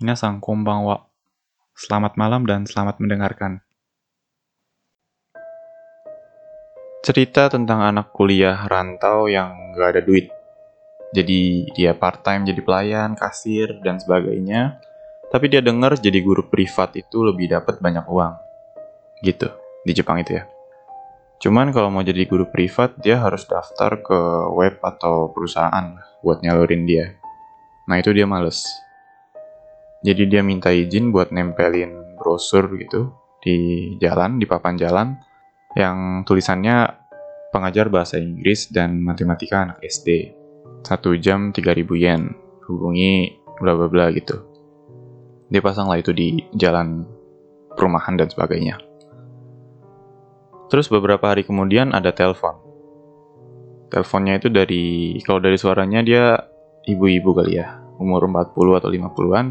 Minasang konbanwa. Selamat malam dan selamat mendengarkan. Cerita tentang anak kuliah rantau yang gak ada duit. Jadi dia part-time jadi pelayan, kasir, dan sebagainya. Tapi dia dengar jadi guru privat itu lebih dapat banyak uang. Gitu, di Jepang itu ya. Cuman kalau mau jadi guru privat, dia harus daftar ke web atau perusahaan buat nyalurin dia. Nah itu dia males. Jadi dia minta izin buat nempelin brosur gitu di jalan, di papan jalan, yang tulisannya pengajar bahasa Inggris dan matematika anak SD. Satu jam 3000 yen. Hubungi bla bla bla gitu. Dia pasang lah itu di jalan perumahan dan sebagainya. Terus beberapa hari kemudian ada telepon. Teleponnya itu dari, kalau dari suaranya dia ibu-ibu kali ya, umur 40 atau 50-an,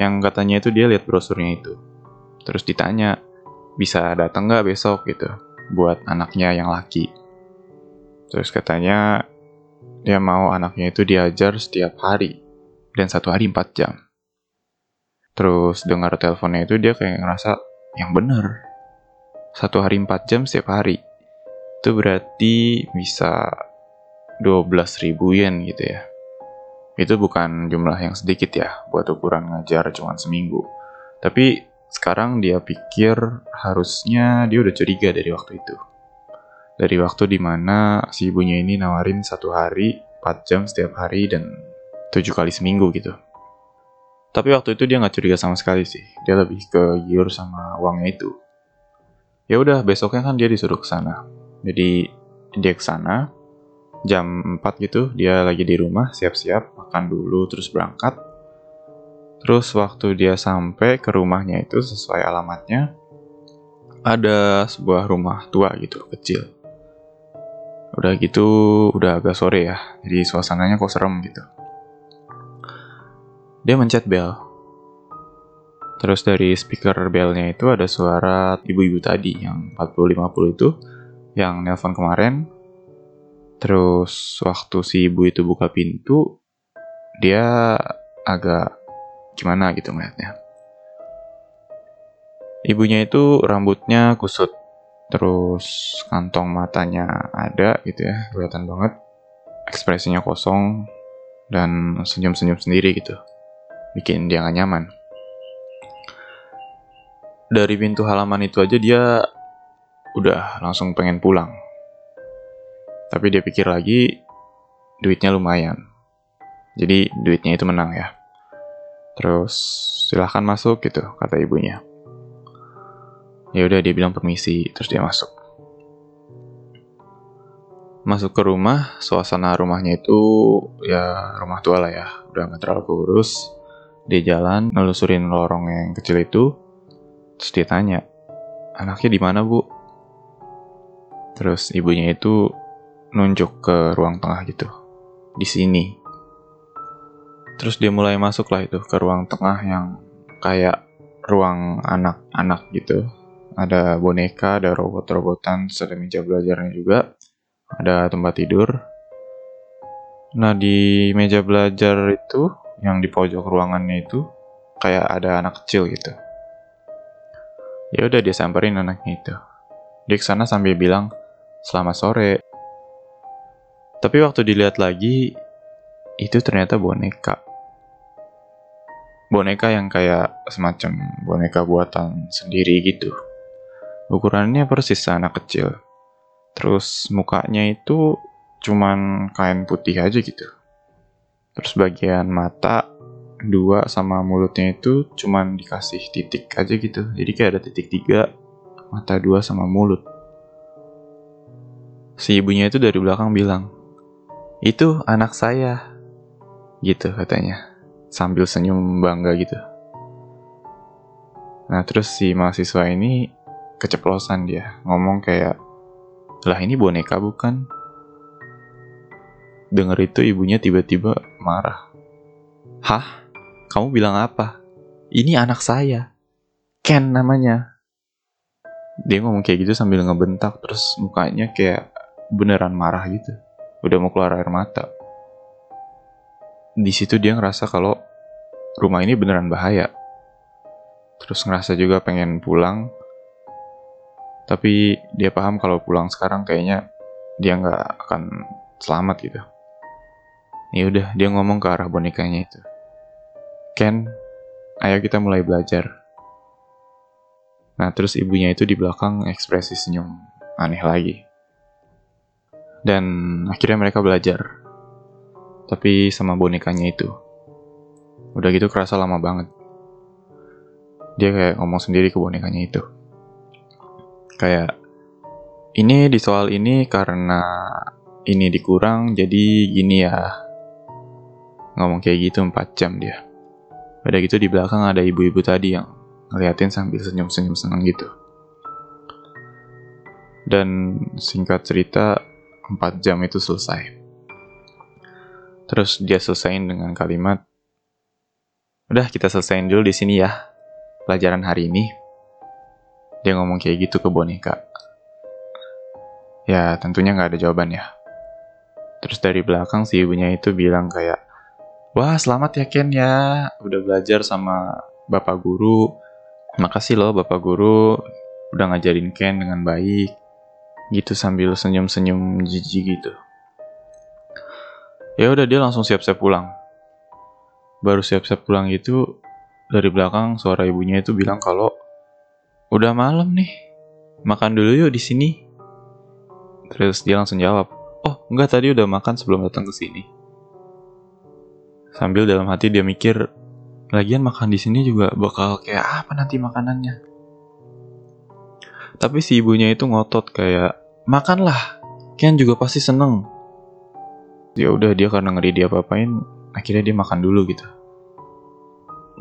yang katanya itu dia lihat brosurnya itu. Terus ditanya, bisa datang nggak besok gitu, buat anaknya yang laki. Terus katanya, dia mau anaknya itu diajar setiap hari, dan satu hari 4 jam. Terus dengar teleponnya itu dia kayak ngerasa, yang bener, satu hari 4 jam setiap hari. Itu berarti bisa 12 ribu yen gitu ya. Itu bukan jumlah yang sedikit ya buat ukuran ngajar cuma seminggu. Tapi sekarang dia pikir harusnya dia udah curiga dari waktu itu. Dari waktu di mana si ibunya ini nawarin satu hari 4 jam setiap hari dan 7 kali seminggu gitu. Tapi waktu itu dia nggak curiga sama sekali sih. Dia lebih ke giur sama uangnya itu ya udah besoknya kan dia disuruh ke sana jadi dia ke sana jam 4 gitu dia lagi di rumah siap-siap makan dulu terus berangkat. Terus waktu dia sampai ke rumahnya itu sesuai alamatnya ada sebuah rumah tua gitu kecil. Udah gitu udah agak sore ya jadi suasananya kok serem gitu. Dia mencet bel. Terus dari speaker bellnya itu ada suara ibu-ibu tadi yang 40-50 itu yang nelpon kemarin. Terus waktu si ibu itu buka pintu, dia agak gimana gitu ngeliatnya. Ibunya itu rambutnya kusut, terus kantong matanya ada gitu ya, kelihatan banget. Ekspresinya kosong dan senyum-senyum sendiri gitu. Bikin dia gak nyaman dari pintu halaman itu aja dia udah langsung pengen pulang. Tapi dia pikir lagi, duitnya lumayan. Jadi duitnya itu menang ya. Terus silahkan masuk gitu, kata ibunya. Ya udah dia bilang permisi, terus dia masuk. Masuk ke rumah, suasana rumahnya itu ya rumah tua lah ya, udah nggak terlalu kurus. Dia jalan, nelusurin lorong yang kecil itu, Terus dia tanya, anaknya di mana bu? Terus ibunya itu nunjuk ke ruang tengah gitu, di sini. Terus dia mulai masuk lah itu ke ruang tengah yang kayak ruang anak-anak gitu. Ada boneka, ada robot-robotan, ada meja belajarnya juga, ada tempat tidur. Nah di meja belajar itu, yang di pojok ruangannya itu, kayak ada anak kecil gitu Ya udah dia samperin anaknya itu. Dia ke sana sambil bilang, selamat sore. Tapi waktu dilihat lagi, itu ternyata boneka. Boneka yang kayak semacam boneka buatan sendiri gitu. Ukurannya persis anak kecil. Terus mukanya itu cuman kain putih aja gitu. Terus bagian mata dua sama mulutnya itu cuman dikasih titik aja gitu jadi kayak ada titik tiga mata dua sama mulut si ibunya itu dari belakang bilang itu anak saya gitu katanya sambil senyum bangga gitu nah terus si mahasiswa ini keceplosan dia ngomong kayak lah ini boneka bukan Dengar itu ibunya tiba-tiba marah hah kamu bilang apa? Ini anak saya. Ken namanya. Dia ngomong kayak gitu sambil ngebentak, terus mukanya kayak beneran marah gitu. Udah mau keluar air mata. Di situ dia ngerasa kalau rumah ini beneran bahaya. Terus ngerasa juga pengen pulang, tapi dia paham kalau pulang sekarang kayaknya dia nggak akan selamat gitu. Ya udah, dia ngomong ke arah bonekanya itu. Ken, ayo kita mulai belajar. Nah, terus ibunya itu di belakang ekspresi senyum aneh lagi. Dan akhirnya mereka belajar. Tapi sama bonekanya itu. Udah gitu kerasa lama banget. Dia kayak ngomong sendiri ke bonekanya itu. Kayak, ini di soal ini karena ini dikurang jadi gini ya. Ngomong kayak gitu 4 jam dia. Udah gitu di belakang ada ibu-ibu tadi yang ngeliatin sambil senyum-senyum senang gitu. Dan singkat cerita, 4 jam itu selesai. Terus dia selesaiin dengan kalimat, Udah kita selesaiin dulu di sini ya, pelajaran hari ini. Dia ngomong kayak gitu ke boneka. Ya tentunya nggak ada jawaban ya. Terus dari belakang si ibunya itu bilang kayak, Wah selamat ya Ken ya, udah belajar sama bapak guru. Makasih loh bapak guru, udah ngajarin Ken dengan baik. Gitu sambil senyum-senyum jijik gitu. Ya udah dia langsung siap-siap pulang. Baru siap-siap pulang itu dari belakang suara ibunya itu bilang kalau udah malam nih makan dulu yuk di sini. Terus dia langsung jawab oh enggak tadi udah makan sebelum datang ke sini. Sambil dalam hati dia mikir lagian makan di sini juga bakal kayak apa nanti makanannya? Tapi si ibunya itu ngotot kayak makanlah. Ken juga pasti seneng. Ya udah dia karena ngeri dia apa-apain akhirnya dia makan dulu gitu.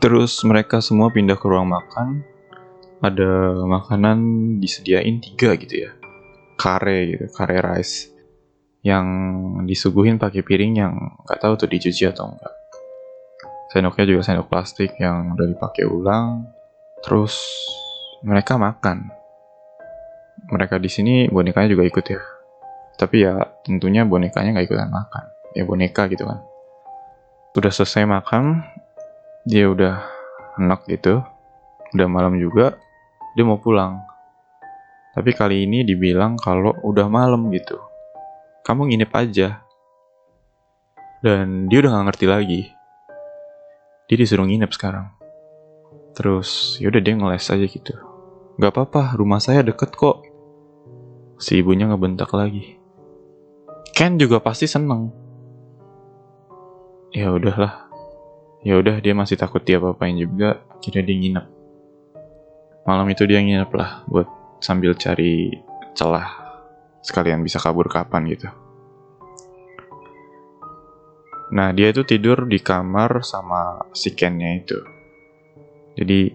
Terus mereka semua pindah ke ruang makan. Ada makanan disediain tiga gitu ya. Kare gitu kare rice. Yang disuguhin pakai piring yang nggak tahu tuh dicuci atau enggak sendoknya juga sendok plastik yang udah dipakai ulang. Terus mereka makan mereka di sini bonekanya juga ikut ya. Tapi ya tentunya bonekanya nggak ikutan makan. Ya boneka gitu kan. Udah selesai makan dia udah enak gitu. Udah malam juga dia mau pulang. Tapi kali ini dibilang kalau udah malam gitu. Kamu nginep aja. Dan dia udah gak ngerti lagi. Dia disuruh nginep sekarang. Terus yaudah dia ngeles aja gitu. Gak apa-apa rumah saya deket kok si ibunya ngebentak lagi. Ken juga pasti seneng. Ya udahlah. Ya udah dia masih takut dia apa-apain juga akhirnya dia nginep. Malam itu dia nginep lah buat sambil cari celah sekalian bisa kabur kapan gitu. Nah dia itu tidur di kamar sama si Kennya itu. Jadi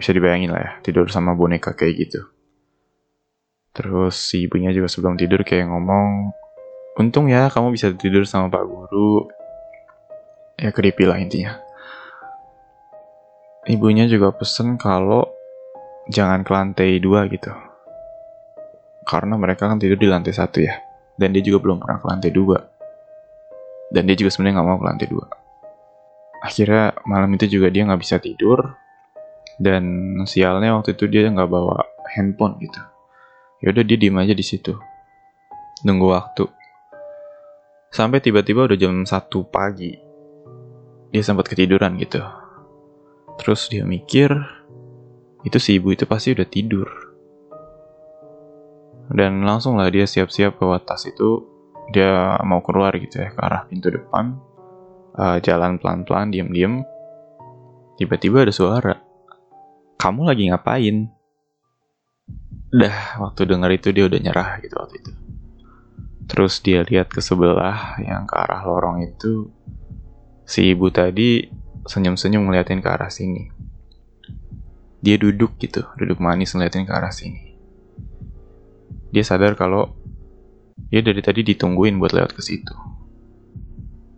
bisa dibayangin lah ya tidur sama boneka kayak gitu terus si ibunya juga sebelum tidur kayak ngomong untung ya kamu bisa tidur sama pak guru ya creepy lah intinya. Ibunya juga pesen kalau jangan ke lantai dua gitu. Karena mereka kan tidur di lantai satu ya. Dan dia juga belum pernah ke lantai dua. Dan dia juga sebenarnya nggak mau ke lantai dua. Akhirnya malam itu juga dia nggak bisa tidur. Dan sialnya waktu itu dia nggak bawa handphone gitu. Yaudah dia diem aja di situ. Nunggu waktu. Sampai tiba-tiba udah jam 1 pagi dia sempat ketiduran gitu. Terus dia mikir, itu si ibu itu pasti udah tidur. Dan langsung lah dia siap-siap bawa tas itu, dia mau keluar gitu ya, ke arah pintu depan. Uh, jalan pelan-pelan, diem-diem. Tiba-tiba ada suara. Kamu lagi ngapain? Dah, waktu denger itu dia udah nyerah gitu waktu itu. Terus dia lihat ke sebelah yang ke arah lorong itu Si ibu tadi senyum-senyum ngeliatin ke arah sini. Dia duduk gitu, duduk manis ngeliatin ke arah sini. Dia sadar kalau dia dari tadi ditungguin buat lewat ke situ.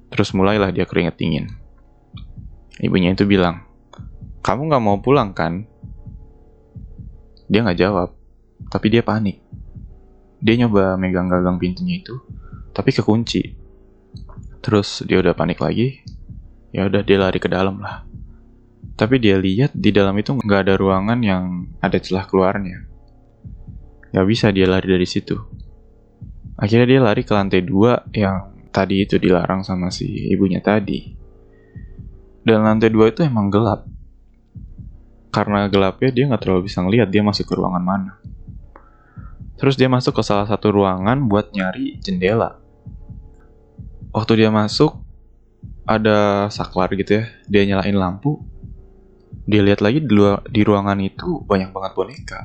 Terus mulailah dia keringet dingin. Ibunya itu bilang, kamu gak mau pulang kan? Dia gak jawab, tapi dia panik. Dia nyoba megang gagang pintunya itu, tapi kekunci. Terus dia udah panik lagi, ya udah dia lari ke dalam lah Tapi dia lihat di dalam itu nggak ada ruangan yang ada celah keluarnya. Gak bisa dia lari dari situ. Akhirnya dia lari ke lantai dua yang tadi itu dilarang sama si ibunya tadi. Dan lantai dua itu emang gelap. Karena gelapnya dia nggak terlalu bisa ngeliat dia masuk ke ruangan mana. Terus dia masuk ke salah satu ruangan buat nyari jendela. Waktu dia masuk, ada saklar gitu ya. Dia nyalain lampu. Dia lihat lagi di, luar, di ruangan itu banyak banget boneka.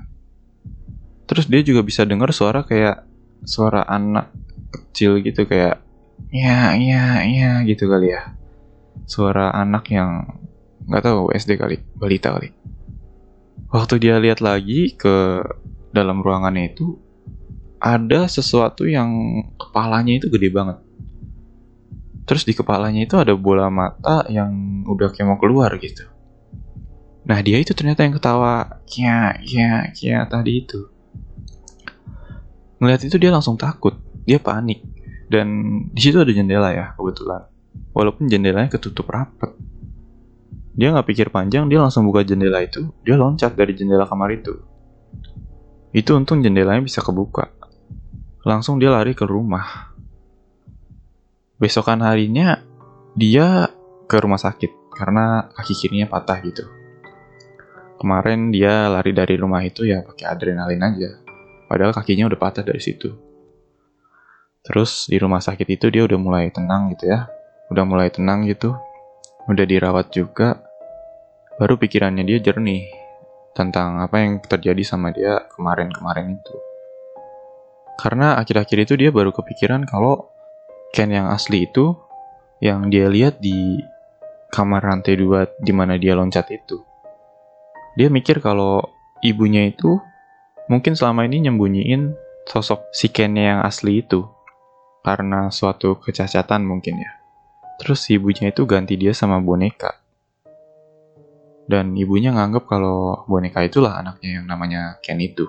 Terus dia juga bisa dengar suara kayak suara anak kecil gitu kayak ya ya ya gitu kali ya. Suara anak yang nggak tahu SD kali, balita kali. Waktu dia lihat lagi ke dalam ruangannya itu ada sesuatu yang kepalanya itu gede banget. Terus di kepalanya itu ada bola mata yang udah kayak mau keluar gitu. Nah dia itu ternyata yang ketawa kia kia kia tadi itu. Ngeliat itu dia langsung takut, dia panik. Dan di situ ada jendela ya kebetulan. Walaupun jendelanya ketutup rapat. Dia nggak pikir panjang, dia langsung buka jendela itu, dia loncat dari jendela kamar itu. Itu untung jendelanya bisa kebuka. Langsung dia lari ke rumah. Besokan harinya, dia ke rumah sakit karena kaki kirinya patah gitu. Kemarin dia lari dari rumah itu ya pakai adrenalin aja. Padahal kakinya udah patah dari situ. Terus di rumah sakit itu dia udah mulai tenang gitu ya. Udah mulai tenang gitu. Udah dirawat juga. Baru pikirannya dia jernih tentang apa yang terjadi sama dia kemarin-kemarin itu. Karena akhir-akhir itu dia baru kepikiran kalau Ken yang asli itu yang dia lihat di kamar lantai dua di mana dia loncat itu. Dia mikir kalau ibunya itu Mungkin selama ini nyembunyiin sosok si Kennya yang asli itu. Karena suatu kecacatan mungkin ya. Terus ibunya itu ganti dia sama boneka. Dan ibunya nganggep kalau boneka itulah anaknya yang namanya Ken itu.